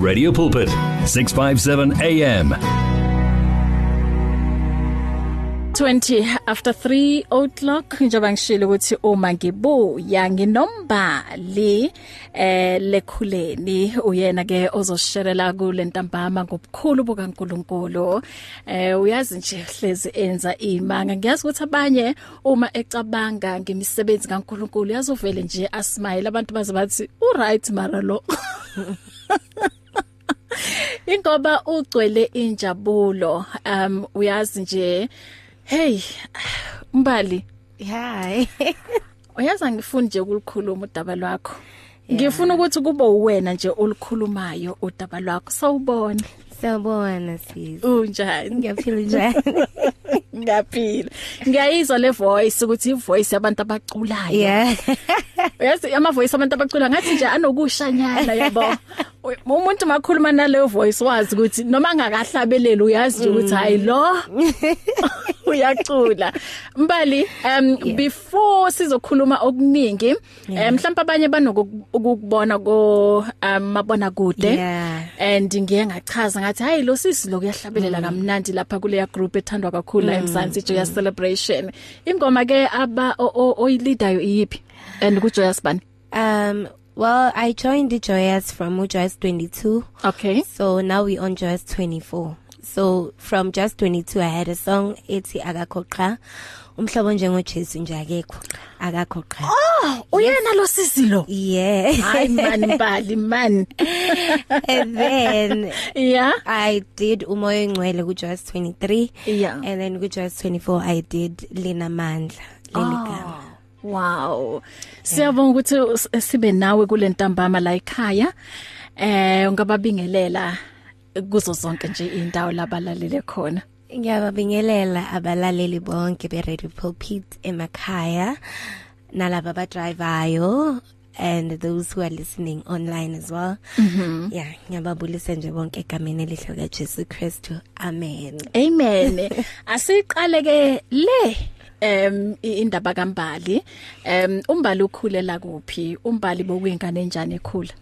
Radio Pulpit 657 AM 20 after 3 o'clock njoba ngishilo ukuthi uma ngibuya nginombali eh lekhuleni. Uyena ke ozosherela kule ntambama ngobukhulu bukaNkuluNkulu. Eh uyazi nje hlezi enza imanga. Ngiyazi ukuthi abanye uma ecabanga ngemisebenzi kaNkuluNkulu yazovele nje asmile. Abantu baze bathi u right mara lo. Ingoba ugcwele injabulo um uyazi nje Hey Mbali Hi. Uyazi ngifuna nje ukulikhuluma udaba lwakho. Ngifuna ukuthi kube uwena nje olikhulumayo udaba lwakho. Sawubona. Sawubona sis. Unjani? Ngiyaphila njani Ngiyaphila Ngiyayizwa le voice ukuthi ivoice yabantu abaculayo Yeah Yazi ama voice abantu abacula ngathi nje anokushanyana yabo umuntu makhuluma naleyo voice wazi ukuthi noma ngakahlabeleli uyazi nje ukuthi hayi lo uyacula mbali um yeah. before sizokhuluma okuningi yeah. mhlawumbe abanye banokukubona ko um mabona kude yeah. and ngiye ngachaza ngathi hayi lo sisi lokuyahlabelela mm. kamnandi lapha kule group ethandwa kakhulu mm. eMzansi Joyous mm. Celebration ingoma ke aba oyileadayo iyipi and ku Joyous bani um Well, I joined the Joyous from Joyous 22. Okay. So now we on Joyous 24. So from Just 22 I had a song ethi akakho qha. Umhlobo njengo Jesu nje akekho. Akakho qha. Oh, uyena lo sisi lo. Yeah. Hayi man mbali man. and then yeah, I did umoya engcwele ku Joyous 23. Yeah. And then ku Joyous 24 I did Lina Mandla. Leligama. Oh. Wow. Siyabonga ukuthi sibe nawe kule ntambama la ekhaya. Eh ungababingelela kuzo zonke nje indawo labalalele khona. Ngiyababingelela abalaleli bonke be Radio Pulpit emakhaya nalabo abadrivayo and those who are listening online as well. Mhm. Yeah, ngiyababulisa nje bonke egameni elihle kaJesu Kristu. Amen. Amen. Asiqale ke le em indaba kaMbali em umbali ukhulela kuphi umbali bokuyingane enjani ekhula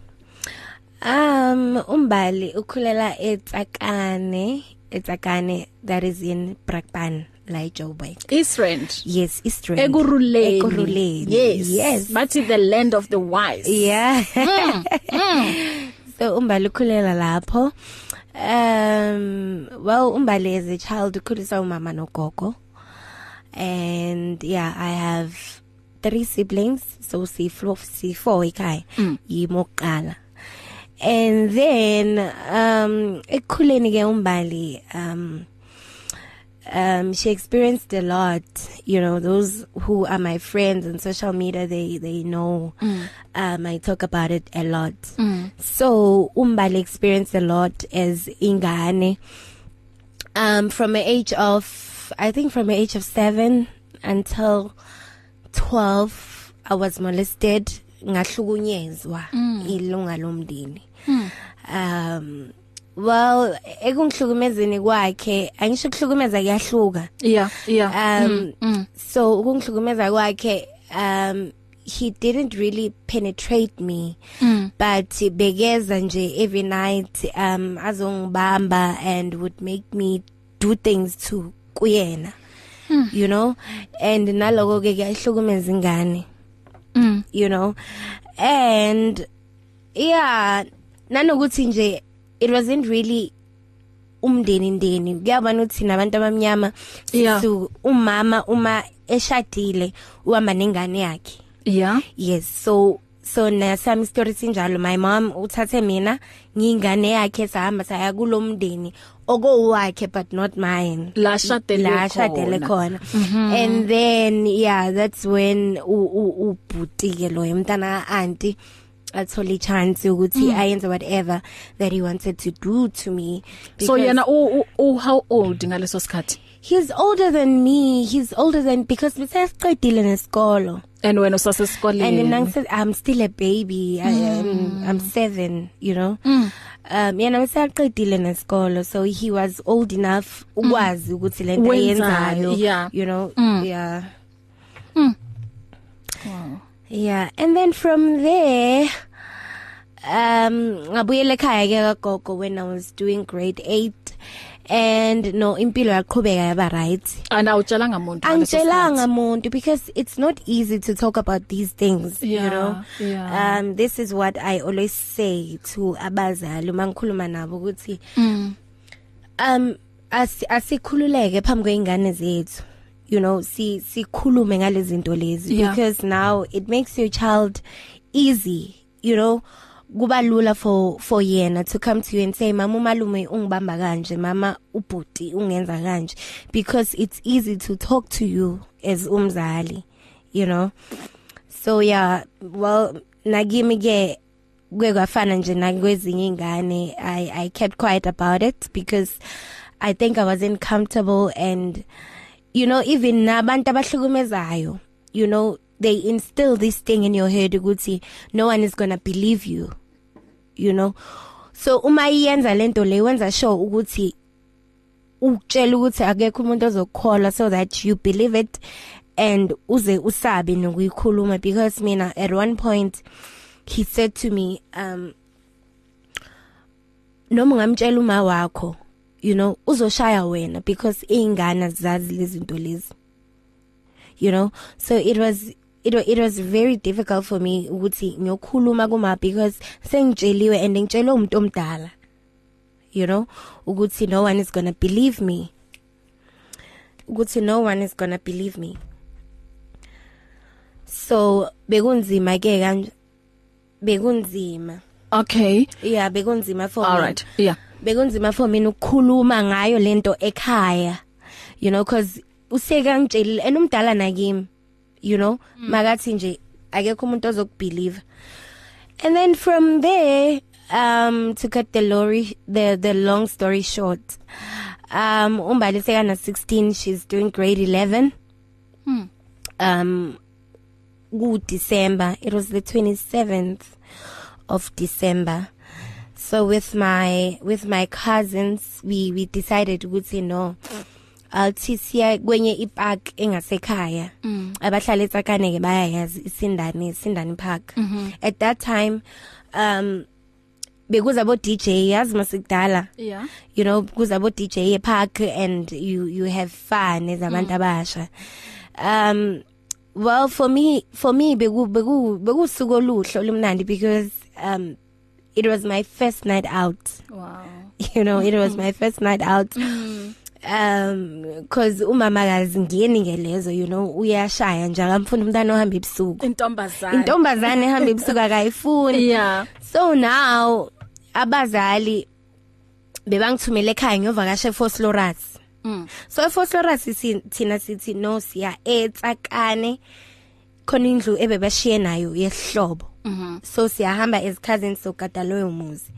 Um umbali ukhulela eTsakane eTsakane that is in Brakpan la eJoburg Eastrand yes Eastrand ekuruleni ekuruleni yes. Yes. Bathi the land of the wise. Yeah. Mm, mm. so umbali ukhulela lapho. Um well umbali as a child ukhulisa umama nogogo. And yeah i have three siblings. So si four si four ekhaya. Mm. And then um ekukhuleni ke umbali um um she experienced a lot you know those who are my friends on social media they they know Mm. um i talk about it a lot Mm. so umbali experienced a lot as ingane um from the age of I think from the age of 7 until 12 I was molested ngahlukunyezwa Mm. ilunga lomndeni Mm. um well ekungihlukumezeni kwakhe angisho kuhlukumeza kuyahluka yeah yeah um mm, mm. so ukungihlukumeza kwakhe um he didn't really penetrate me Mm. but begeza nje every night um azongibamba and would make me do things to kuyena Hmm. you know and naloko ke kuyahlukumeza ingane Mm. you know? And yeah nanokuthi nje it wasn't really umndeni ndeni kuyabona ukuthi nabantu abamnyama so umama uma eshadile uhamba nengane yakhe. Yeah. Yes so so nasami story sinjalo my mom uthathe mina ngingane yakhe sahamba saya kulomndeni okowakhe but not mine. La shadele la shadele khona and then yeah that's when ubhuti ke lo umntana auntie athola ichance ukuthi ayenze whatever that he wanted to do to me so because yena u u- how old ngaleso sikhathi? He's older than me. He's older than because besasiqedile nesikolo. And wena usasesikoleni? And then I said I'm still a baby. I am I'm 7 you know? Mm. um yena besaqedile nesikolo. So he was old enough ukwazi ukuthi lento ayenzayo yeah. you know? Mm. yeah. Wow yeah. And then from there um ngabuyela ekhaya ke kagogo when I was doing grade 8 and no impilo yaqhubeka yaba right ana utshela ngamuntu angitshelanga muntu because it's not easy to talk about these things Yeah, you know yeah. um this is what i always say to abazali mangikhuluma nabo ukuthi Mm. um asi- asikhululeke phambi kweingane zethu you know si sikhulume ngale zinto lezi Yeah. because now it makes your child easy you know kuba lula for for yena to come to you and say mama umalume ungibamba kanje mama ubhuti ungenza kanje. Because it's easy to talk to you as umzali you know? So yeah well nakimi ke kwekafana nje nakwezinye ingane i i kept quiet about it because i think i wasn't comfortable and you know even nabantu abahlukumezayo you know they instill this thing in your head ukuthi no one is going to believe you you know? So uma iyenza lento le wenza sure ukuthi ukutshela ukuthi akekho umuntu ozokukholwa so that you believe it and uze usabe nokuyikhuluma because mina at one point he said to me um noma ungamtshela uma wakho you know uzoshaya wena because ingane zazi lezinto lezi you know? So it was it it was very difficult for me ukuthi ngiyokhuluma kuma because sengitsheliwe and ngitshele umuntu omdala you know ukuthi no one is going to believe me. Ukuthi no one is going to believe me. So bekunzima ke kanje bekunzima. Okay. Yeah bekunzima for all right. Yeah. Bekunzima for mina ukukhuluma ngayo lento ekhaya you know cause useka ngitshelile and umdala nakimi. You know makathi nje akekho umuntu ozokubelieve and then from there um to cut the lorry the the long story short um umbali sekana 16 she's doing grade 11 Hmm. um ku December it was the 27th of December. So with my with my cousins we we decided ukuthi no. athi siya kwenye ipark engasekhaya. Abahlala etsakane ke bayayazi isindane isindane park. At that time um bekuza bo DJ yazi masikudala yeah. You know kuza bo DJ e park and you you have fun as abantu abasha. Um well for me for me beku beku bekusuku oluhle olumnandi because um it was my first night out. Wow. You know it was my first night out. Um cause umamakazi ngiyeni ngelezo you know uyashaya nje akamfuni umntana ohamba ebusuku. Intombazana intombazane ehamba ebusuku akayifuni. Yeah. So now abazali bebangithumela ekhaya ngiyovakasha eFosloras mm. so eFosloras si- thina sithi no siya etsakane khona indlu ebebashiye nayo yesihlobo Mhm. so siyahamba as cousins sogada loyo muzi.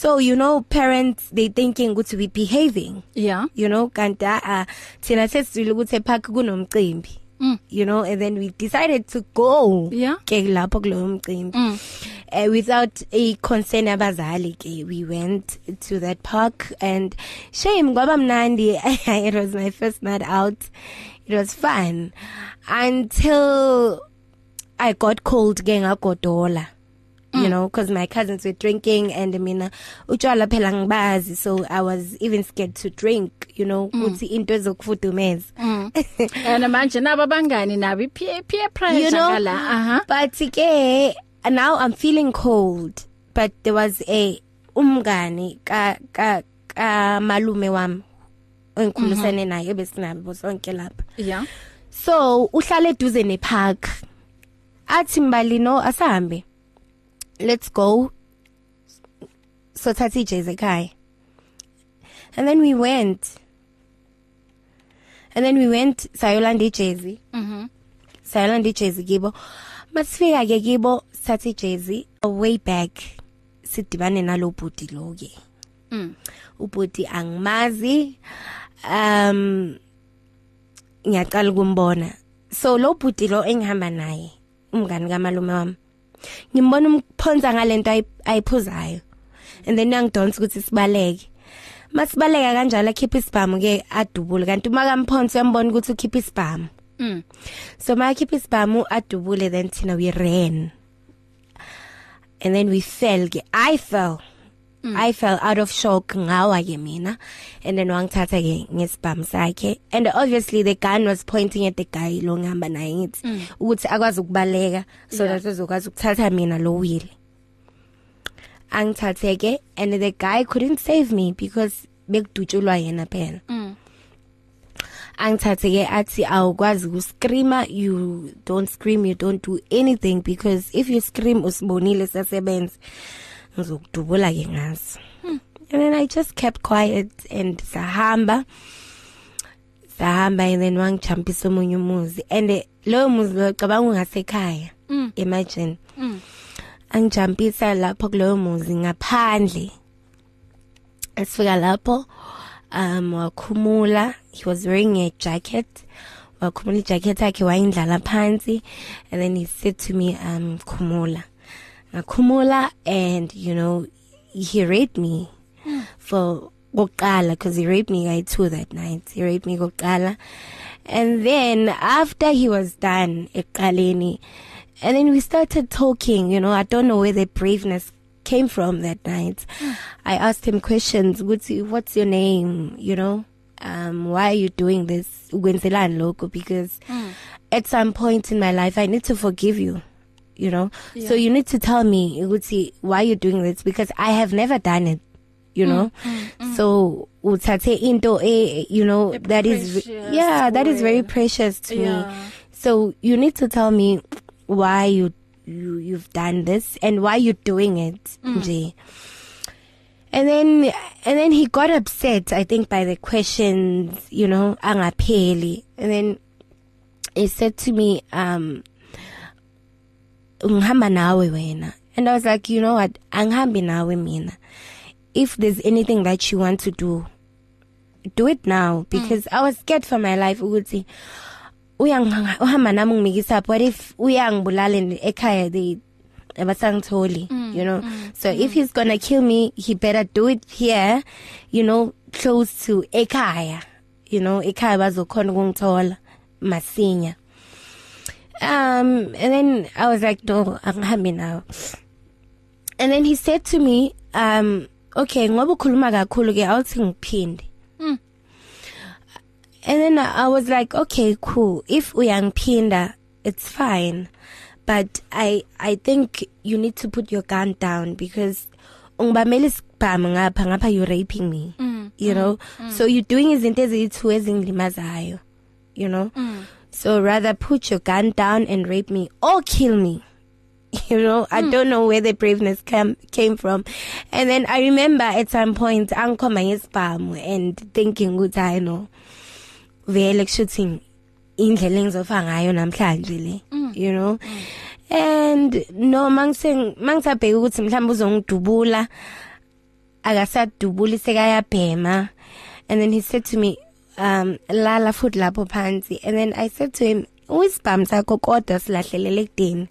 So you know parents they thinking ukuthi we behaving. Yeah. You know kanti a thina sesizwile ukuthi epark kunomcimbi. Mm. you know and then we decided to go Yeah. ke lapho kuloyo mcimbi Mm. uh, without a concern abazali ke we went to that park and shame kwaba mnandi. It was my first night out. It was fun. Until i got cold ke ngagodola. You know because my cousins were drinking and mina utshwala phela ngibazi so i was even scared to drink you know ukuthi into ezokufudumeza. Mm. and manje nabo abangani nabo i peer peer pressure you know ngala aha. but ke now i'm feeling cold but there was a umngani ka ka ka malume wami engikhulisene naye besinabo sonke lapha. Yeah. So uhlala eduze nepark. Athi mbalino asahambe. Let's go. so thathi ijezi ekhaya and then we went. And then we went sayolanda ijezi mhm sayolanda ijezi kibo masifika ke kibo sathi ijezi way back sidibane nalobhudi lo ke mm. Ubhudi angimazi um ngiyaqala ukumbona. So lo bhudi lo engihamba naye umngani kamalume wami ngimbona umphonza ngalento ayi- ayiphuzayo. And then angidonsa ukuthi sibaleke. Masibaleka kanjalo akhipha isibhamu ke adubule. Kanti uma kamphonsa uyambona ukuthi ukhipha isibhamu. Mm. So makhipha isibhamu adubule then thina we ran. And then we fell ke. I fell. Mm. I fell out of shock. Ngawa ke mina. And then wangithatha ke ngesibhamu sakhe. And obviously the gun was pointing at the guy lo ngihamba naye ngithi mm. ukuthi akwazi ukubaleka so that uzokwazi ukuthatha mina lo wheel. Angithathe ke and the guy couldn't save me because bekudutshulwa yena phela. Mm. angithathe ke athi awukwazi ukuscreama. You don't scream you don't do anything because if you scream usibonile sasebenza ngizokudubula ke ngaso hmm. and then i just kept quiet and sahamba sahamba and then wangijumpisa omunye umuzi and lo muzi lo cabanga ungasekhaya mm. imagine mm. angijumpisa lapho kuloyo muzi ngaphandle asifika lapho um wakhumula he was wearing a jacket wakhumula ijacket yakhe wayindlala phansi and then he said to me um khumula ngakhumula and you know he raped me for kokuqala because he raped me guy too that night. He raped me kokuqala. And then after he was done eqaleni and then we started talking you know i don't know where the braveness came from that night. I asked him questions what's what's your name? You know um why are you doing this? Ukwenzelani lokho? Because mm. at some point in my life i need to forgive you. You know yeah. so you need to tell me ukuthi why you doing this because i have never done it you know mm, mm, mm. so uthathe into eh you know a that is yeah that is very precious to yeah. me so you need to tell me why you you you've done this and why you're doing it mm. nje and then and then he got upset i think by the questions you know angapheli and then he said to me um ngihamba nawe wena. And i was like you know what? Angihambi nawe mina. If there's anything that you want to do do it now. Because mm. i was scared for my life ukuthi uyangihamba nami ngimikisa what if uyangibulala ekhaya they abasangitholi mm, you know? mm, so mm. if he's going to kill me he better do it here you know close to ekhaya you know? Ekhaya bazokhona ukungithola masinya. Um, and then I was like, no, angihambi now. And then he said to me, um, okay, ngoba ukhuluma kakhulu ke awuthi ngiphinde. Mm. And then I was like, okay, cool. If uyangiphinda, it's fine. But I I think you need to put your gun down because ungibamela isibhamu ngapha ngapha you raping me. Mm. You know? Mm. So you're doing izinto ezithu ezingilimazayo. You know? Mm. So rather put your gun down and rape me or kill me. You know, hmm. I don't know where the braveness came came from. And then I remember at some point angikhoma ngesibhamu and thinking ukuthi I know vele shooting indlela engizofa ngayo namhlanje le mm. you know mm. and no mangise mangisabheka ukuthi mhlawumbe uzongidubula akasadubuli sekayabhema and then he said to me um lala futhi lapho phansi. And then I said to him uyisibhamu sakho kodwa silahlelele kudeni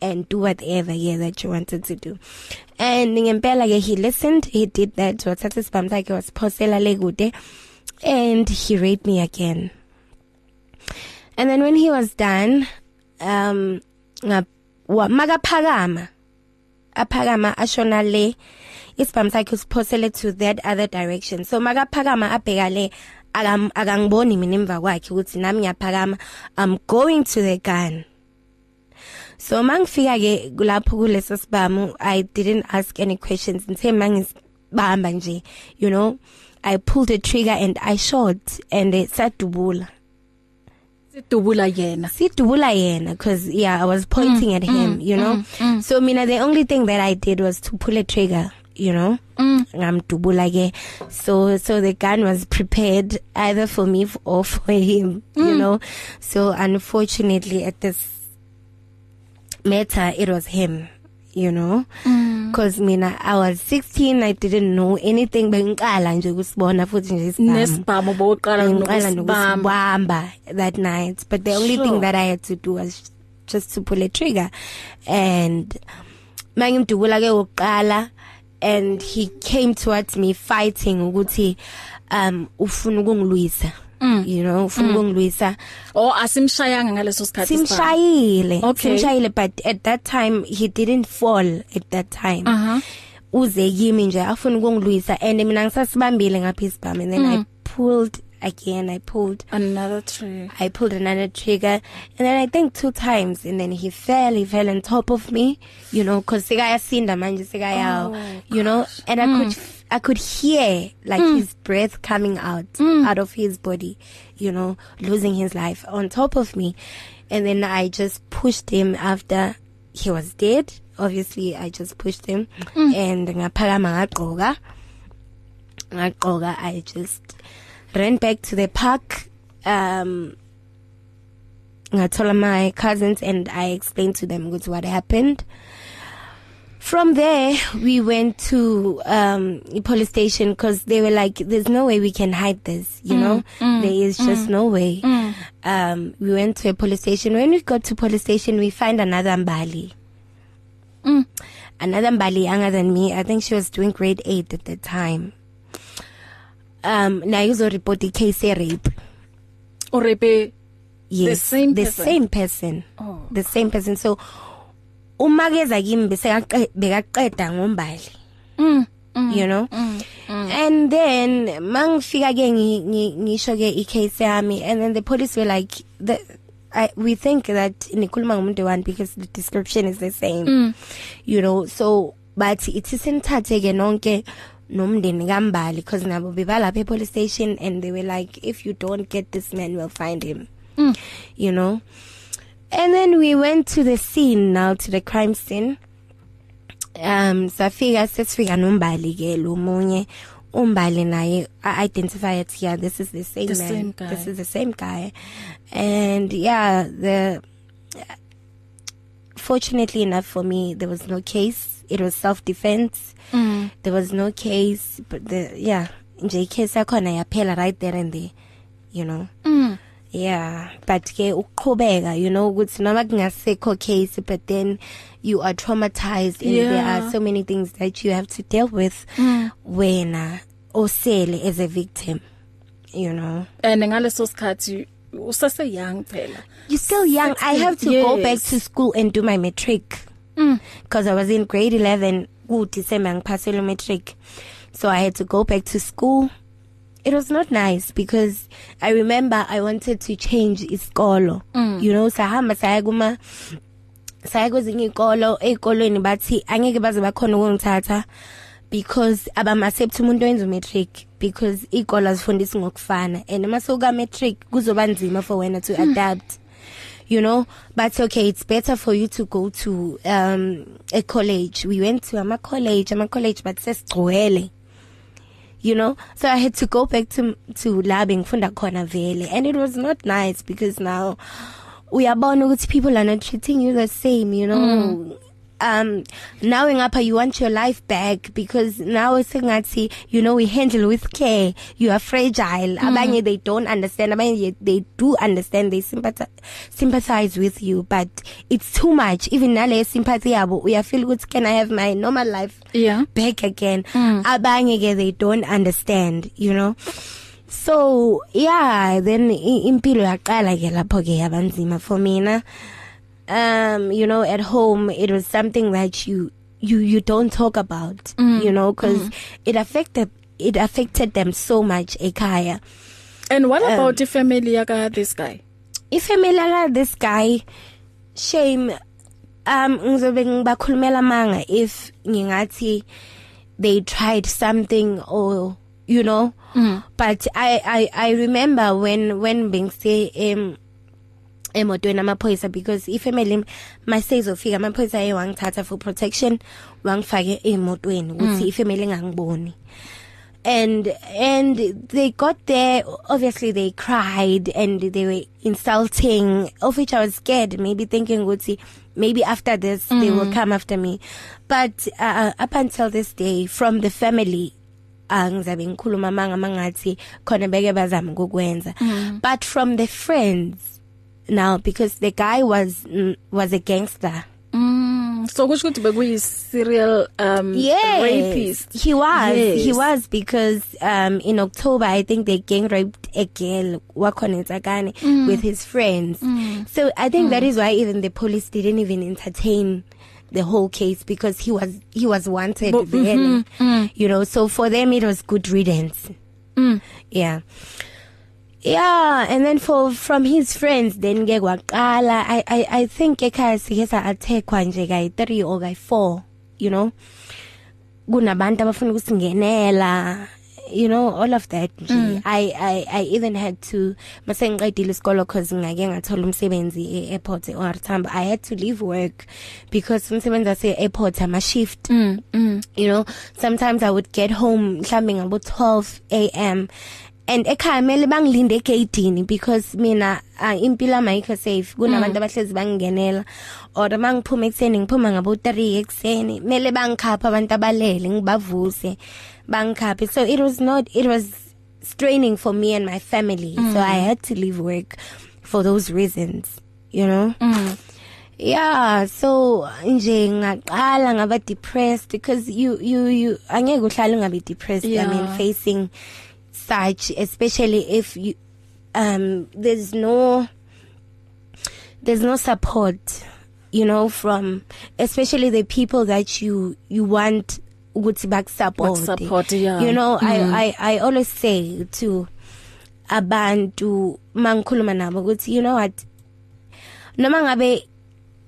and do whatever yeah that you wanted to do. And ngempela ke he listened he did that wathatha isibhamu sakhe wasiphosela le kude and he raped me again. And then when he was done um makaphakama aphakama ashona le isibhamu sakhe usiphosele to that other direction. So makaphakama abheka le akangiboni mina emva kwakhe ukuthi nami ngiyaphakama. I'm going to the gun. So mangifika ke lapho kuleso sibamu i didn't ask any questions. Ngithe mangisibamba nje you know i pulled the trigger and i shot and it sadubula. Sidubula yena. Sidubula yena because yeah i was pointing mm, at him mm, you know. mm, mm. so mina the only thing that i did was to pull a trigger. You know? Mm. ngamdubula ke. So so the gun was prepared either for me or for him mm. you know? So unfortunately at this matter it was him you know? Mm. cuz mina I was 16 I didn't know anything. Bengiqala nje kusibona futhi nje isibhamu. Nesibhamu boqala nokusibamba that night. But the only sure. thing that I had to do was just to pull a trigger. And mangimdubula ke uqala and he came towards me fighting ukuthi um ufuna ukungilwisa you know ufuna ukungilwisa. Or asimshayanga ngaleso sikhathi simshayile Okay. simshayile but at that time he didn't fall at that time. Aha uze kimi nje afuna ukungilwisa and mina ngisasibambile ngapha isibhamu and then I pulled again I pulled another tree I pulled another trigger and then I think two times and then he fell he fell on top of me you know cuz sekayasinda manje sekaya Oh, you know and I could f- I could hear like his breath coming out out of his body you know losing his life on top of me. And then I just pushed him after he was dead. Obviously I just pushed him and ngaphakama ngagqoka. Ngagqoka I just ran back to the park um ngathola my cousins and I explained to them what happened. From there we went to um the police station because they were like there's no way we can hide this you know? there is just no way. um we went to a police station. When we got to police station we find another mbali. Another mbali younger than me. I think she was doing grade 8 at the time. Um nayo uzo report the case e rape. Or rape yes same the person? same person. Oh. the same person. So uma keza kimi bese bekaqeda ngombali. Mm you know? mm, and then mangifika ke ngi- ngi- ngisho ke icase yami and then the police were like the I, we think that nikhuluma ngomuntu one because the description is the same. Mm. you know? So but ithi sinithathe ke nonke nomndeni kambali because nabo bebalapha police station and they were like if you don't get this man we'll find him. Mm. you know? And then we went to the scene now to the crime scene. Um safika sesifika nombali ke lo munye. Umbali naye identify it yeah this is the same The man. Same guy. this is the same guy. And yeah the fortunately enough for me there was no case. It was self defense mm. There was no case but the yeah nje icase yakhona yaphela right there and there you know? Mm. Yeah but ke ukuqhubeka you know ukuthi noma kungasekho case but then you are traumatized and there Yeah. are so many things that you have to deal with Mm. wena osele as a victim you know? And ngaleso sikhathi usase young phela. You're still young. I 16, have to go back yes. to school and do my matric. Mm. Because i was in grade 11 ku December ngiphasela matric so i had to go back to school. It was not nice because i remember i wanted to change isikolo. Mm. you know sahamba saya kuma saya kwezinye ikolo ezikolweni bathi angeke baze bakhona ukungithatha because abama-accept umuntu owenza matric because ikolo azifundisi ngokufana. And uma sewuka matric kuzoba nzima for wena to adapt. You know but okay it's better for you to go to um a college. We went to ama college ama college but sesigcwele you know? So i had to go back to to lab ngifunda khona vele. And it was not nice because now uyabona ukuthi people are not treating you the same you know? Mm. Um now ngapha you want your life back because now sengathi you know we handle with care. You are fragile. Mm. abanye they don't understand. Abanye they do understand. They sympathize sympathize with you but it's too much. Even nale sympathy yabo uya feel ukuthi can i have my normal life yeah. back again? Mm. abanye ke they don't understand you know. So yeah then impilo yaqala ke lapho ke yabanzima for mina. Um you know at home it was something that you you you don't talk about Mm. you know cuz it affected it affected them so much ekhaya and what about the family yaka this guy ifamily la this guy shame um ngizobe ngibakhulumela manga if ngingathi they tried something or you know mm. but i i i remember when when bengise em emotweni amaphoyisa because ifamily masezofika amaphoyisa ayewangithatha for protection wangifake emotweni ukuthi ifamily ingangiboni. And and they got there obviously they cried and they were insulting of which i was scared maybe thinking ukuthi maybe after this mm. they will come after me. But uh, up until this day from the family angizabe ngikhuluma manga mangathi khona beke bazama ukukwenza. But from the friends now because the guy was mm, was a gangster mm. so kusho ukuthi bekuyi serial um yes rapist he was Yes. he was because um in october i think they gang raped a girl wakhona eTsakane mm. with his friends mm. so i think mm. that is why even the police didn't even entertain the whole case because he was he was wanted but, then mm-hmm, mm. you know so for them it was good riddance mm. yeah yeah and then for from his friends then ke kwaqala. I i i think ekhaya sike sa attackwa nje kay 3 or kay 4 you know. Kunabantu abafuna ukusingenela you know all of that mm. i i i even had to mase ngiqedile isikolo cause ngake ngathola umsebenzi e-airport e-OR Tambo i had to leave work because umsebenzi wase airport ama shift mm, mm. you know sometimes i would get home mhlambe ngabo 12 am and ekhaya mele bangilinde egate because mina uh, impilo amayikho safe kunabantu abahlezi bangingenela or mangiphuma ekseni ngiphuma ngabo 3 ekseni mele bangikhapha abantu abalele ngibavuse bangikhaphe so it was not it was straining for me and my family mm. so i had to leave work for those reasons you know mm. yeah so nje ngaqala ngaba depressed because you you you angeke uhlale ungabe depressed yeah. i mean facing such especially if you um there's no there's no support you know from especially the people that you you want ukuthi bakusupport support yeah you know mm. i i i always say to abantu mangikhuluma nabo ukuthi you know what noma ngabe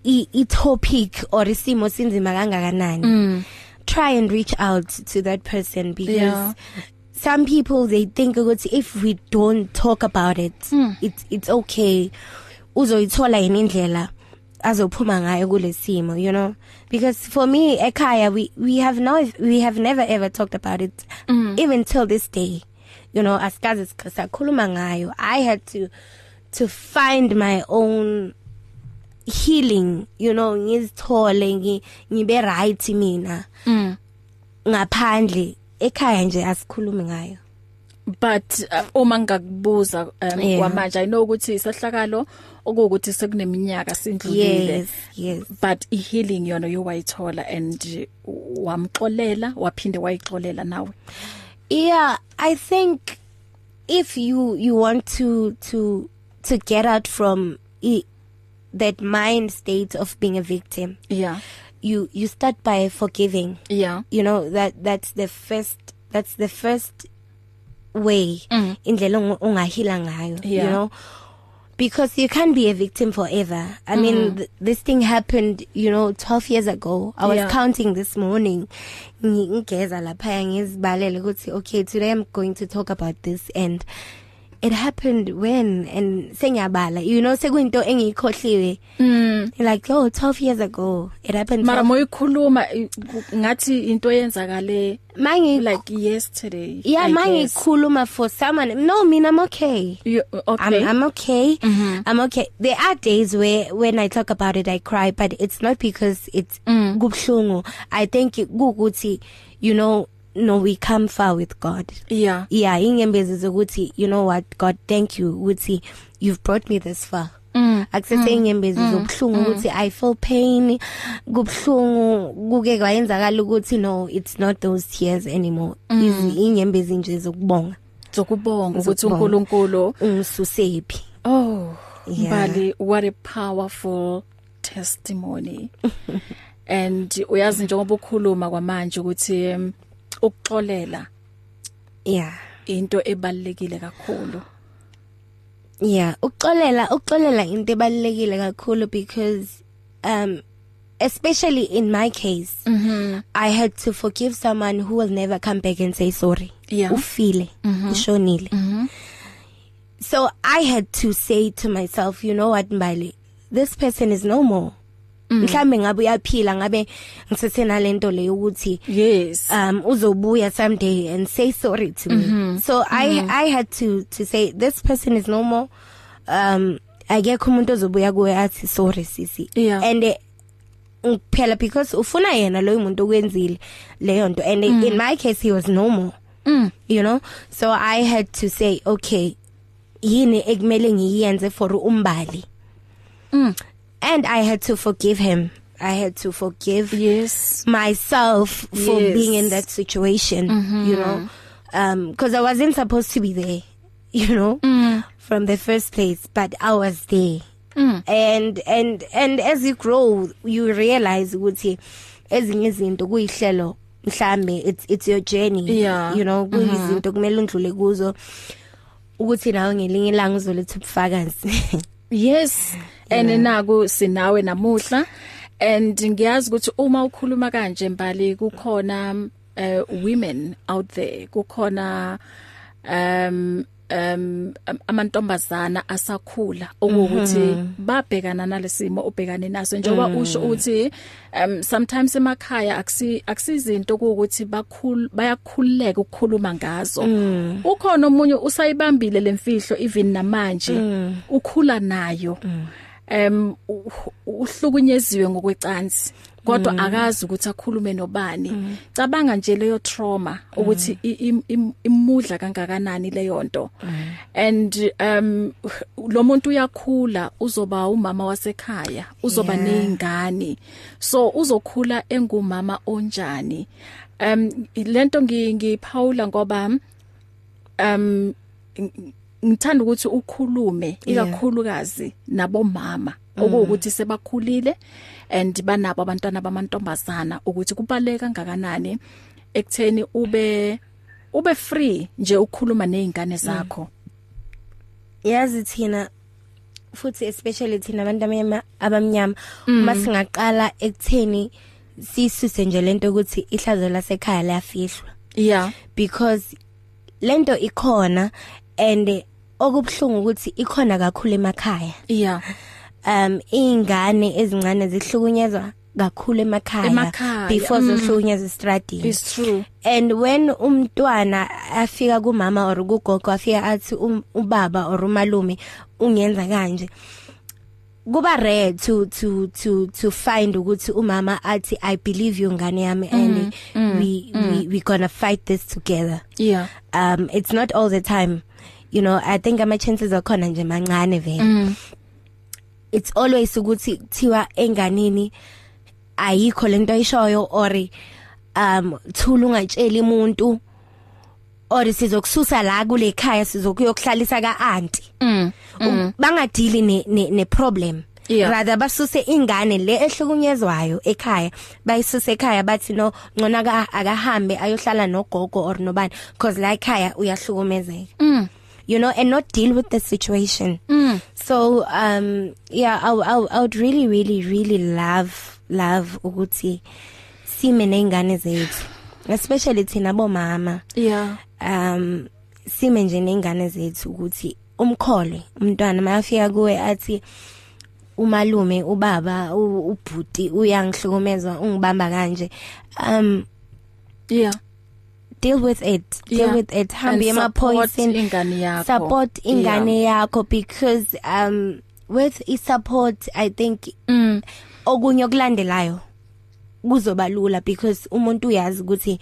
i topic or isimo sinzima kangakanani mm. try and reach out to that person because yeah. Some people they think ukuthi if we don't talk about it mm. it's it's okay uzoyithola yini indlela azophuma ngayo kulesimo you know because for me ekhaya we we have no we have never ever talked about it mm. even till this day you know asikaze sakhuluma ngayo i had to to find my own healing you know ngizithole ngibe right mina mm. ngaphandle ekhaya nje asikhulumi ngayo. But uh, uma ngakubuza um, kwamanje i know ukuthi isehlakalo okuwukuthi sekuneminyaka sindlulile. Yes yes. But i healing yona yowayithola and wamxolela waphinde wayixolela nawe. Yeah i think if you you want to to to get out from i, that mind state of being a victim yeah. You you start by forgiving yeah you know that that's the first that's the first way mm. indlela ongahila ngayo yeah. you know because you can't be a victim forever i mm. mean th this thing happened you know 12 years ago i was yeah. counting this morning ngigeza lapha ngizibalele ukuthi okay today i'm going to talk about this and it happened when and sengiyabala you know sekuyinto engiyikhohliwe. Mm. Like oh 12 years ago it happened mara moyikhuluma ngathi into yenzakale mangi like yesterday yeah mangikhuluma for someone. No mina i'm okay. You, okay. I'm i'm okay. Mm -hmm. i'm okay. There are days where when i talk about it i cry but it's not because it's mm. kubhlungu i think kukuthi you know no we come far with God yeah yeah ingembezi zokuthi you know what God thank you ukuthi you've brought me this far mm. akusese ingembezi mm. zobhlungu ukuthi i feel pain kubhlungu kuke kwayenzakala ukuthi no it's not those tears anymore mm. ingembezi nje zokubonga zokubonga ukuthi uNkulunkulu ungisusephi oh yeah. bali what a powerful testimony and uyazi njengoba ukhuluma kwamanje ukuthi um, ukuxolela yeah into ebalekile kakhulu yeah ukuxolela ukuxolela into ebalekile kakhulu because um especially in my case mm -hmm. i had to forgive someone who will never come back and say sorry yeah. ufile mm -hmm. ushonile mm -hmm. so i had to say to myself you know what mbali this person is no more mhlambe ngabe uyaphila ngabe ngisesena lento le ukuthi yes um uzobuya someday and say sorry to me mm -hmm. so mm -hmm. i i had to to say this person is no more um akekho umuntu ozobuya kuwe athi sorry sisi yeah. and uh, phela because ufuna yena loyo muntu okwenzile leyo nto and mm. in my case he was no more mm. you know so i had to say okay yini ekumele ngiyenze for umbali mm. And I had to forgive him. I had to forgive yes myself for yes. being in that situation, mm -hmm. you know. Um cuz I wasn't supposed to be there. you know mm. from the first place but I was there mm. and and and as you grow you realize ukuthi ezinye izinto kuyihlelo mhlambe it's it's your journey yeah. you know kuyizinto kumele undlule kuzo ukuthi nawe ngelinye ilanga uzoletha ubufakazi yes and naku sinawe namuhla. And ngiyazi ukuthi uma ukhuluma kanje mbali kukhona uh, women out there. Kukhona um um amantombazana asakhula. Okuthi babhekana nalesimo ubhekane naso. Njengoba usho uthi um sometimes emakhaya akusi akusizinto ukuthi bakhul bayakhululeka ukukhuluma ngazo. Ukhona omunye usayibambile lemfihlo even namanje. Ukhula nayo. Um uhlukunyeziwe ngokwecansi kodwa mm. akazi ukuthi akhulume nobani mm. cabanga nje leyo trauma ukuthi mm. imudla kangakanani leyo nto and um lo muntu uyakhula uzoba umama wasekhaya uzoba nezingane so uzokhula engumama onjani um lento ngiphawula ngoba um ngithanda ukuthi ukhulume ikakhulukazi nabomama okuwukuthi sebakhulile and banabo abantwana bamantombazana ukuthi kubaleka kangakanani ekutheni ube ube free nje ukukhuluma nezingane zakho. Yazi thina futhi especially thina abantu abamnyama uma singaqala ekutheni sisuse nje lento ukuthi ihlazo lasekhaya liyafihlwa. Yeah. Because lento ikhona and okubhlungu ukuthi ikhona kakhulu emakhaya. Yeah. Um ingane ezincane zihlukunyezwa kakhulu emakhaya before mm. zihlukunyezwa estradini it's true. And when umntwana afika kumama or kugogo afika athi um, ubaba or umalume ungenza kanje kuba rare to to to to find ukuthi umama athi i believe you ngane yami mm, and mm, we mm. we we gonna fight this together. Yeah. Um it's not all the time. You know i think ama chances akhona nje mancane vele mm. it's always ukuthi kuthiwa enganini ayikho lento ayishoyo or um thula ungatsheli umuntu or sizokususa la kule khaya sizokuyokuhlalisa ka auntie mm, mm. bangadili ne, ne ne problem yeah. rather basuse ingane le ehlukunyezwayo ekhaya bayisuse ekhaya bathi no ngona ka akahambe ayohlala nogogo or nobani because la ekhaya uyahlukumezeka mm. You know and not deal with the situation. Mm. so um yeah I, I I would really really really love love ukuthi sime nezingane zethu especially thina bomama. Yeah. Um sime nje nezingane zethu ukuthi umkhole umntwana mayafika kuwe athi umalume ubaba ubhuti uyangihlukumeza ungibamba kanje. Um yeah. Deal with it deal Yeah. with it hambe And ema support poison ingane yakho. support ingane yakho because um with i support i think mm okunye okulandelayo kuzoba lula because umuntu uyazi ukuthi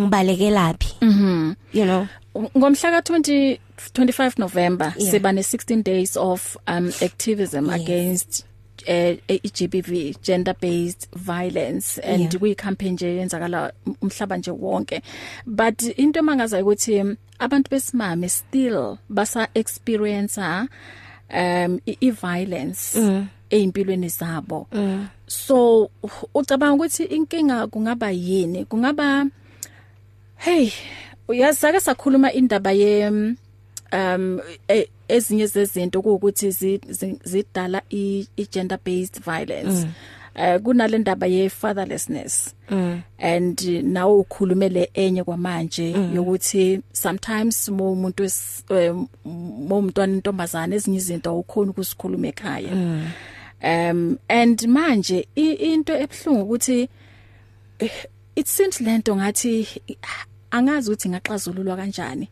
ngibalekelapi mhm you know ngomhla ka 20 25 November Yeah. siba ne 16 days of um activism Yes. against uh, GBV gender based violence and Yeah. kuyi campaign nje yenzakala umhlaba nje wonke but into mangaza ukuthi um, abantu besimame still basa experience um i, i violence Mm. eimpilweni zabo mm. so ucabanga ukuthi inkinga kungaba yini kungaba hey uyazake sakhuluma indaba ye um e- ezinye zezinto ukuthi zi- zi- zidala i gender based violence. Eh kunale ndaba ye fatherlessness Mm. and nawo ukhulumele enye kwamanje yokuthi sometimes mo umuntu eh, mo umntwana intombazana ezinye izinto ukhona ukusikhuluma ekhaya. Um and manje into ebhlungu ukuthi eh, it seems lento ngathi angazi ukuthi ngaxazululwa kanjani.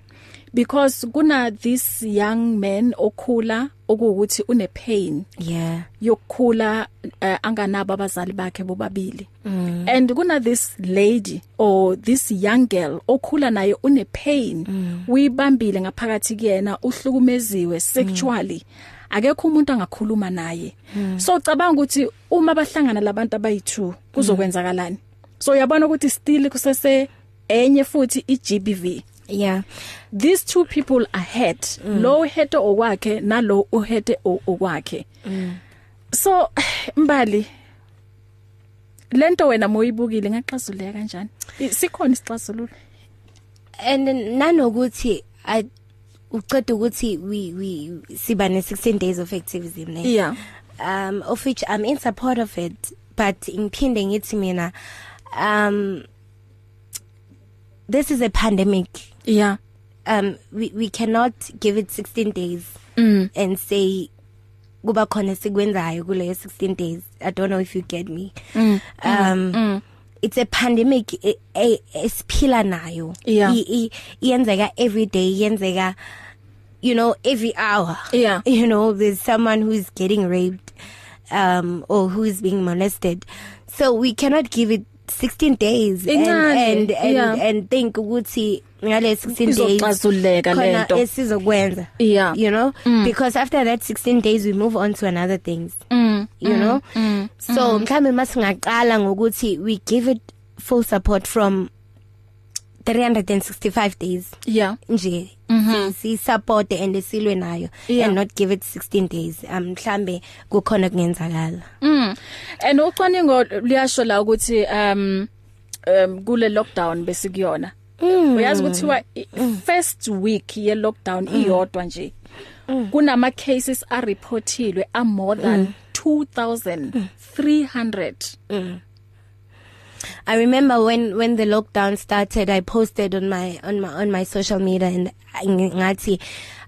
Because kuna this young man okhula okuwukuthi une pain. Yeah. Yokukhula uh, anganabo abazali bakhe bobabili. Mm. and kuna this lady or this young girl okhula naye une pain. Mm. uyibambile ngaphakathi kuyena uhlukumeziwe sexually. Akekho umuntu angakhuluma naye. Mm. so cabanga ukuthi uma bahlangana labantu abayi2 kuzokwenzakalani? So uyabona ukuthi still kusese enye futhi iGBV yeah. These two people are hurt mm. lo hete okwakhe nalo uhete okwakhe. Mm. so mbali lento wena moyibukile ngaxazuleka kanjani? Sikhona isixazululo? And nanokuthi uqeda ukuthi we we siba ne 16 days of activism ne? Yeah. Um of which I'm in support of it but ngiphinde ngithi mina um this is a pandemic. Yeah um we we cannot give it 16 days mm. and say kuba khona sikwenzayo kule 16 days i don't know if you get me mm. um mm. it's a pandemic esiphila nayo yeah. iyenzeka every day iyenzeka you know every hour yeah you know there's someone who's getting raped um or who is being molested so we cannot give it 16 days and and and, yeah. and think ukuthi ngale 16 days izoxazuleka lento esizokwenza yeah you know mm. because after that 16 days we move on to another things mm. you mm. know mm. so mhlambe masingaqala ngokuthi we give it full support from 365 days. Yeah. Nje. Mm -hmm. si support and silwe nayo yeah. and not give it 16 days. Um mhlambe kukhona kungenzakala mm. And ucwaningo liyasho la ukuthi um um kule lockdown besikuyona mm. uyazi ukuthi wa first week ye lockdown iyodwa nje. Kunama cases are reportilwe are more than mm. 2300 mm. I remember when when the lockdown started I posted on my on my on my social media and ngathi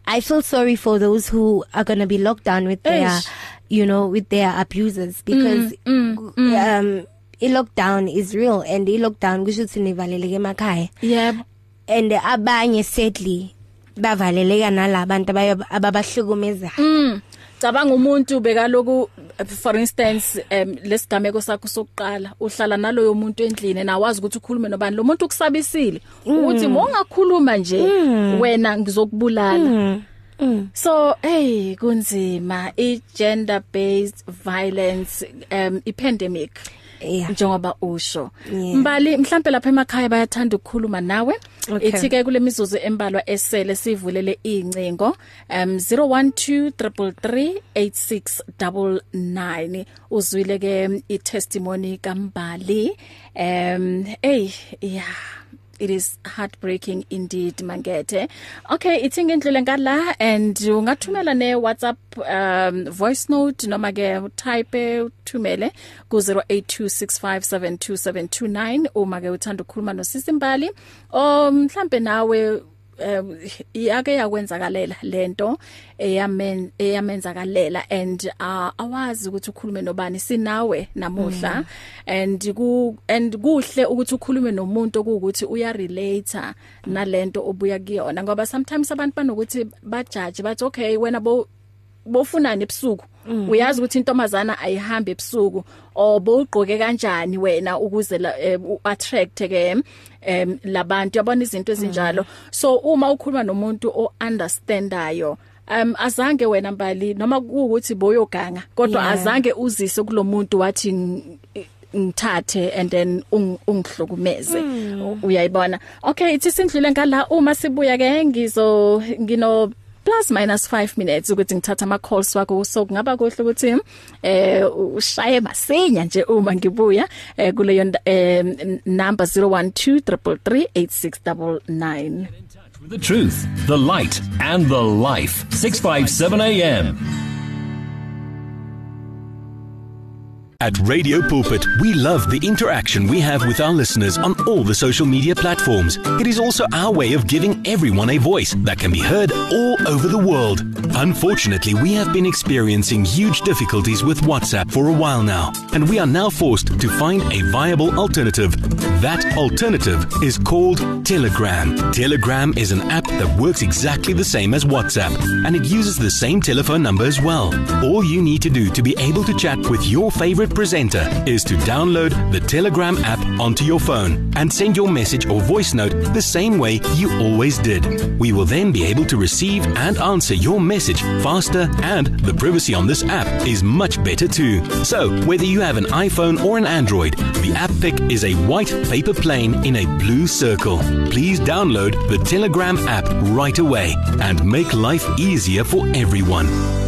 I feel sorry for those who are going to be locked down with their Ish. you know with their abusers because mm, mm, mm. um i lockdown is real and i lockdown kusho ukuthi nivaleleke emakhaya yebo and abanye sadly bavaleleka nalabantu ababahlukumeza mm cabanga umuntu bekaloku for instance um lesigameko sakho sokuqala uhlala naloyo muntu endlini nawazi ukuthi ukhulume nobani lo muntu ukusabisile ukuthi mongakhuluma nje wena ngizokubulala mm. Mm. so hey kunzima i gender based violence um i pandemic yeah. njengoba usho Yeah. mbali mhlambe lapha emakhaya bayathanda ukukhuluma nawe Okay. ithi ke kule mizuzu embalwa esele sivulele incingo um 01233869 uzwile ke i testimony kambali um hey yeah it is heartbreaking indeed mangethe okay ithi ngendlule ngala and ungathumela ne WhatsApp um voice note noma ke type uthumele ku 0826572729 uma ke uthanda ukukhuluma nosisimbali o mhlambe nawe yake yakwenzakalela lento eyamen eyamenzakalela and uh, awazi ukuthi ukhulume nobani sinawe namuhla mm. and ku and kuhle ukuthi ukhulume nomuntu ukuthi uya relate nalento obuya kuyona ngoba sometimes abantu banokuthi bajudge bathi okay wena bo bofunani ebusuku? Mm. uyazi ukuthi intombazana ayihambe ebusuku obugqoke kanjani wena ukuze uh, attract ke em labantu yabona izinto ezinjalo? So uma ukhuluma nomuntu o understandayo um azange wena mbali noma kuukuthi boyoganga kodwa Yeah. azange uzise kulomuntu wathi ng- ngithathe and then ung- ungihlukumeze. Uyayibona? Okay ithi sindlule ngala uma sibuya ke ngizo ngino plus minus 5 minutes ukuthi ngithatha ama calls wakho so kungaba kuhle ukuthi eh ushaye masinya nje uma ngibuya eh kuleyo nda- eh, number 0123338699 With the truth, the light, and the life. 657 AM. At Radio Pulpit, we love the interaction we have with our listeners on all the social media platforms. It is also our way of giving everyone a voice that can be heard all over the world. Unfortunately, we have been experiencing huge difficulties with WhatsApp for a while now, and we are now forced to find a viable alternative. That alternative is called Telegram. Telegram is an app that works exactly the same as WhatsApp, and it uses the same telephone number as well. All you need to do to be able to chat with your favorite favorite presenter is to download the Telegram app onto your phone and send your message or voice note the same way you always did. We will then be able to receive and answer your message faster and the privacy on this app is much better too. So, whether you have an iPhone or an Android, the app pic is a white paper plane in a blue circle. Please download the Telegram app right away and make life easier for everyone.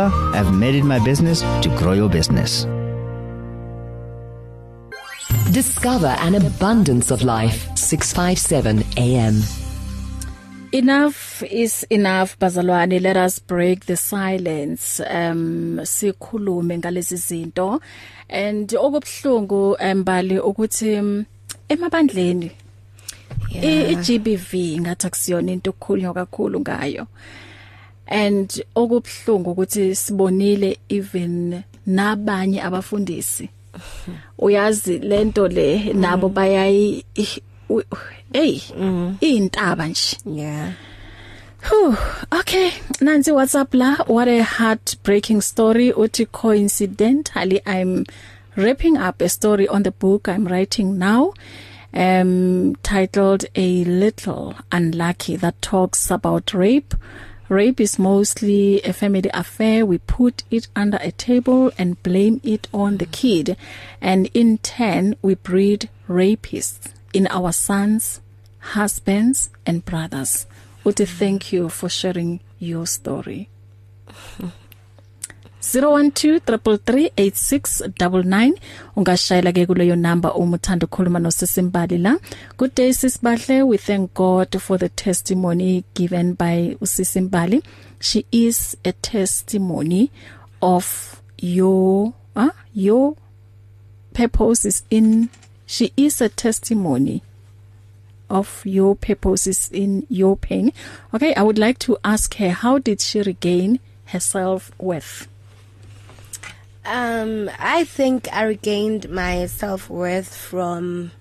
I've made it my business to grow your business. Discover an abundance of life. 657 AM. Enough is enough bazalwane let us break the silence um sikhulume ngalezi zinto and okubhlungu embali ukuthi um, emabandleni i- iGBV ngathi akusiyona into okukhulunywa kakhulu ngayo and okubhlungu ukuthi sibonile even nabanye abafundisi. Uyazi lento le nabo bayayi i- u- hey intaba nje. Yeah. Whew, okay nansi WhatsApp la. What a heartbreaking story. Uthi coincidentally I'm wrapping up a story on the book I'm writing now um titled A Little Unlucky that talks about rape. Rape is mostly a family affair. We put it under a table and blame it on the kid. And in turn, we breed rapists in our sons, husbands, and brothers. Uti, thank you for sharing your story. 0123338699 ungashayela ke kuleyo number uma uthanda ukukhuluma nosisimbali la. Good day sisibahle we thank God for the testimony given by usisimbali. She is a testimony of your uh, your purposes in she is a testimony of your purposes in your pain. Okay i would like to ask her how did she regain her self-worth Um, I think I regained my self worth from.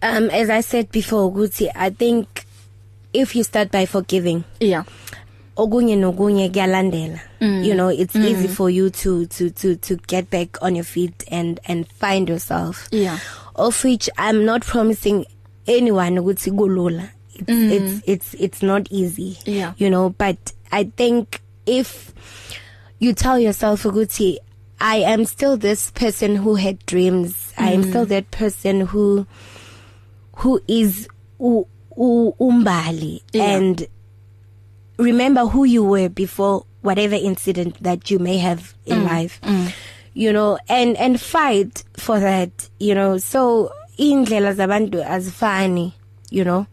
Um, as I said before, Guti, I think if you start by forgiving, yeah okunye nokunye kuyalandela. Mm. You know, it's mm. easy for you to to to to get back on your feet and and find yourself. Yeah. Of which I'm not promising anyone ukuthi kulula. It's mm. it's it's it's not easy. Yeah. You know, but I think if you tell yourself ukuthi I am still this person who had dreams. Mm. I am still that person who who is umbali Yeah. and remember who you were before whatever incident that you may have in mm. life. Mm. You know, and and fight for that, you know. So indlela zabantu azifani, you know.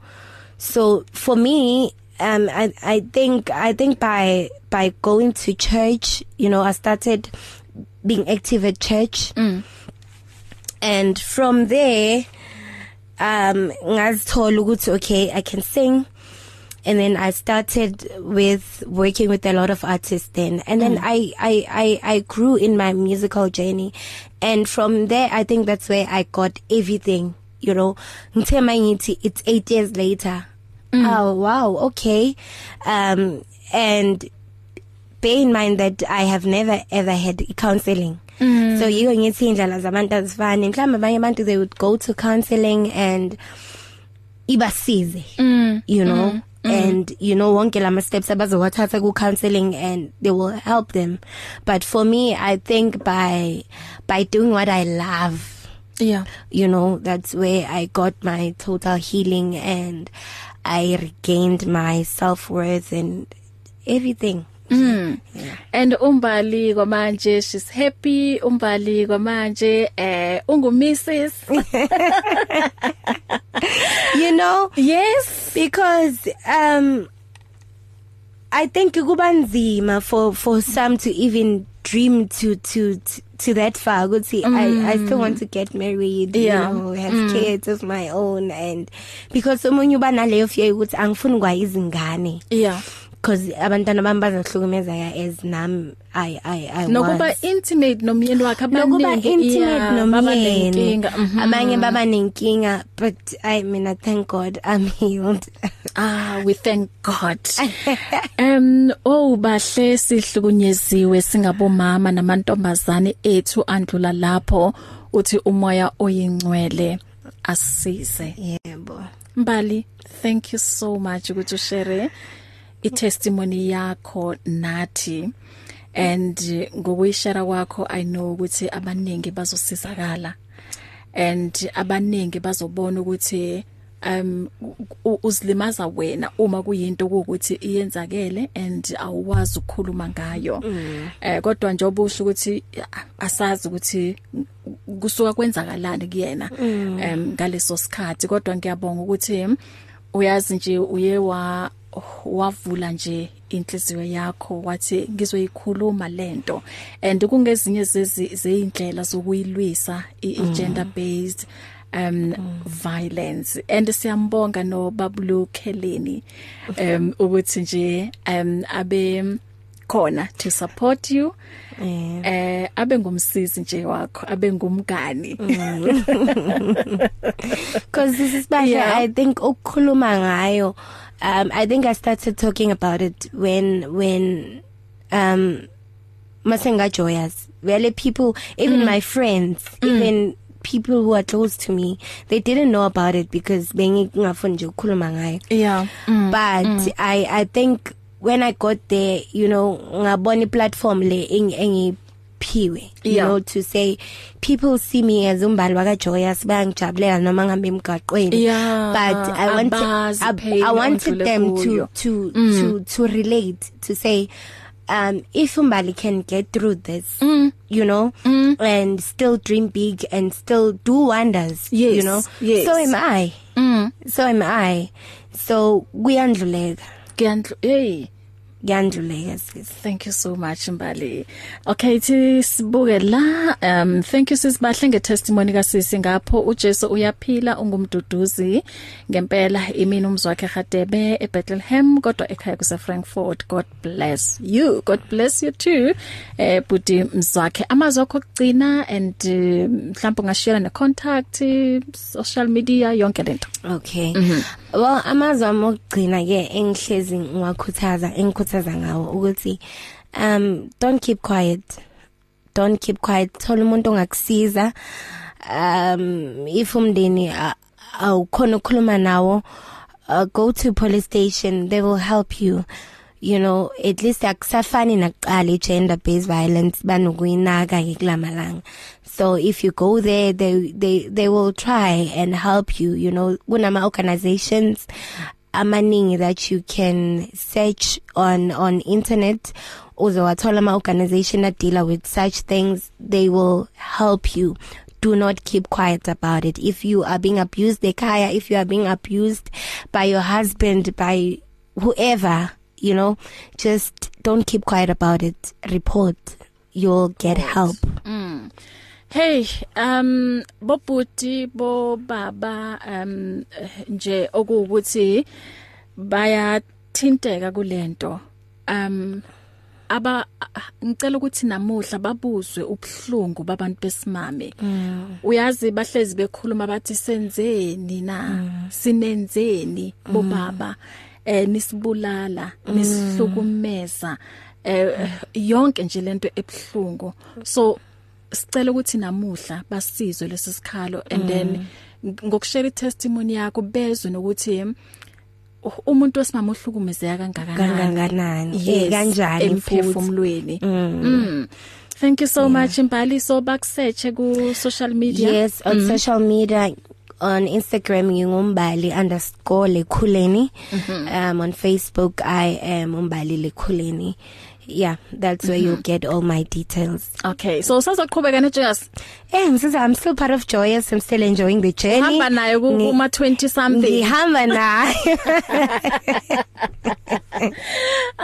So for me, um I I think I think by by going to church, you know, I started being active at church. Mm. And from there um ngazithola ukuthi okay, I can sing. And then I started with working with a lot of artists then. And then mm. I, I, I, I grew in my musical journey. And from there, I think that's where I got everything, you know. Ngithe mangithi it's 8 years later. Mm. Oh, wow. Okay. Um, and bear in mind that I have never ever had counseling. Mm. So yiko ngithi indlela zabantu azifani mhlawumbe abanye abantu they would go to counseling and ibasize mm. you know mm. Mm. and you know wonke lama steps abazowathatha ku counseling and they will help them but for me I think by by doing what I love yeah you know that's where I got my total healing and I regained my self-worth and everything Mm. Yeah. And umbali kwamanje she's happy umbali kwamanje eh ungu Mrs. you know yes because um I think kubanzima for for some to even dream to to to, that far ukuthi mm. I I still want to get married Yeah. you know have mm. kids of my own and because umunye uba naleyo fear ukuthi angifuni kwa izingane yeah because abantwana bami bazohlukumezeka as nami I I I nokuba was. intimate nomyeni wakhe nokuba abaningi intimate yeah, baba nomyeni nenkinga, mhm. abanye baba nenkinga but I mean I thank God I'm healed Ah we thank God. um oh bahle sihlukunyeziwe singabomama namantombazane ethu andlula lapho uthi umoya oyingcwele asisize. yebo Mbali thank you so much ukuthi ushare i-testimony yakho nathi and ngokuyishare kwakho i know ukuthi abaningi bazosizakala and abaningi bazobona ukuthi um uzilimaza wena uma kuyinto ukuthi iyenzakele and awuwazi ukukhuluma ngayo. Eh kodwa nje obusho ukuthi asazi ukuthi kusuka kwenzakalani kuyena em ngaleso sikhathi. Kodwa ngiyabonga ukuthi uyazi nje uye wa wavula nje inhliziyo yakho wathi ngizoyikhuluma lento and kungezinye zezi zeindlela zokuyilwisa i-gender based um violence. And siyambonga no Babulu Kheleni um ukuthi nje um abe khona to support you eh abe ngumsisi nje wakho abe ngumngani because this is bahle Yeah. I think ukukhuluma ngayo um I think I started talking about it when when um masenga joyous really people even mm. my friends mm. even people who are close to me they didn't know about it because bengingafuni nje ukukhuluma ngayo yeah mm. but mm. i i think when i got there you know ngabona iplatform le engi engiphiwe you Yeah. know to say people see me as umbali waka joyous bayangijabulela noma ngihambe emgaqweni Yeah, but i want abazi I, phela i wanted ondlule them kuyo. to to mm. to to relate to say um if umbali can get through this mm. you know mm. and still dream big and still do wonders Yes, you know yes. so am i mm. so am i so kuyandluleka kuyandlu hey kuyandluleka sis Thank you so much Mbali. Okay, thi sibuke la um thank you sisibahle ngetestimony kasisi ngapho uJesu uyaphila ungumduduzi ngempela imini umzwakhe Gadebe eBethlehem kodwa ekhaya kuse Frankfurt. God bless you. God bless you too. Eh buti mzwakhe amazwi akho okugcina and eh, mhlawumbe ungashare ne contact social media yonke lento. okay mm -hmm. Well amazwi ami okugcina ke engihlezi ngiwakhuthaza engikhuthaza ngawo ukuthi um don't keep quiet. Don't keep quiet. Thola umuntu ongakusiza. Um if umndeni a- awukhona ukukhuluma nawo uh, go to police station. They will help you. You know at least akusafani nakuqala gender based violence banokuyinaka ke kulamalanga. So if you go there they they they will try and help you you know kunama organizations amaningi that you can search on on internet. Uzowathola ama organization that deal with such things they will help you. Do not keep quiet about it. If you are being abused ekhaya if you are being abused by your husband by whoever you know just don't keep quiet about it report you'll get help Hey, um bobuti bo baba um nje okuwukuthi bayathinteka kulento. Um aba ngicela ukuthi namuhla babuzwe ubhlungu babantu besimame. Uyazi bahlezi bekhuluma bathi senzeni na? Sinenzeni bo baba? Eh nisibulala, nisihlukumeza. Eh yonke nje lento ebhlungu. So sicela ukuthi namuhla basizwe lesisikhalo and then ngokushare testimony yakho bezwe nokuthi u- umuntu wesimama uhlukumezeka kangakanani? Kangakanani? Eh kanjani futhi? emphefumulweni. Mm. Thank you so much Mbali so bakusearch ku social media. Yes, on mm. social media. On Instagram ngingumbali_lekhuleni. Mm -hmm. Um on Facebook I am umbali lekhuleni. Yeah, that's where mm -hmm. you'll get all my details. okay so sazoqhubeka ne Joyous Eh msisa I'm still part of Joyous. I'm still enjoying the journey. hamba Ngi- kuma 20 something Ngihamba naye.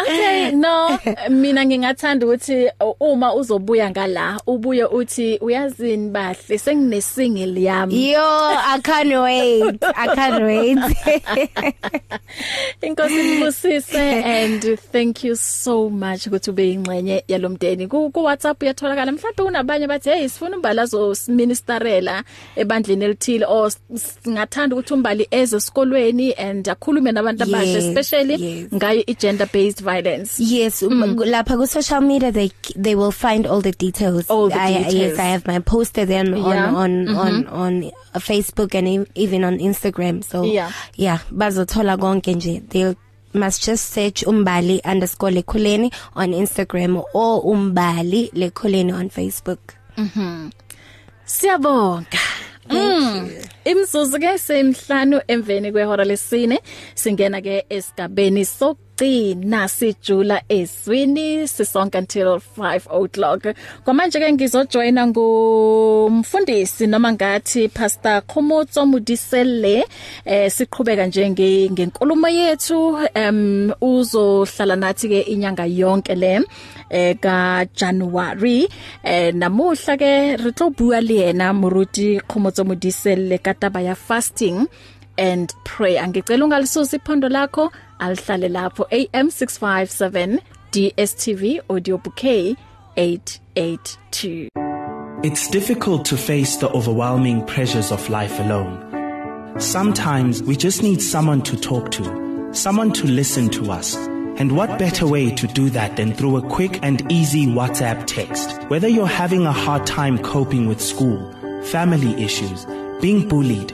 Okay no mina ngingathanda ukuthi uma uzobuya ngala ubuye uthi uyazini bahle sengine single yami Yo, I can't wait. I can't wait. Inkosi ngibusise and thank you so much ukuthi ube ingcenye yalomdeni ku ku WhatsApp uyatholakala mhlawumbe kunabanye bathi hey sifuna umbala zo ministerela ebandleni elithile or singathanda ukuthi umbali eze esikolweni and akhulume nabantu abasha Yes, especially yes. ngayo i gender based violence Yes, mm. lapha ku social media they they will find all the details. All the I, details. yes, I have my poster there on Yeah. on on, mm -hmm. on on uh, Facebook and e- even on Instagram. So Yeah. yeah, bazothola konke nje. They'll must just search umbali_lekhuleni on Instagram or umbali lekhuleni on Facebook. Siyabonga. Mm. Imzuzu ke semhlanu emveni kwehora lesine singena ke esigabeni sokugcina sijula eswini sisonke until 5 o'clock. Kwamanje ke ngizojoina ngumfundisi noma ngathi Pastor Khomotso Mudisele eh siqhubeka nje nge- ngenkulumo yethu. Em uzohlala nathi ke inyanga yonke le eh ka January eh namuhla ke re tlo bua le yena moruti Khomotso Modisele ka taba ya fasting. And pray angicela ungalisusi iphondo lakho alihlale lapho AM 657 DSTV audio bouquet 882 It's difficult to face the overwhelming pressures of life alone. Sometimes we just need someone to talk to, someone to listen to us. And what better way to do that than through a quick and easy WhatsApp text? Whether you're having a hard time coping with school, family issues, being bullied,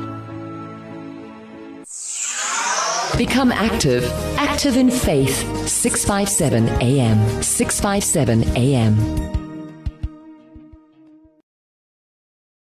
Become active. Active in faith. 657 AM. 657 AM.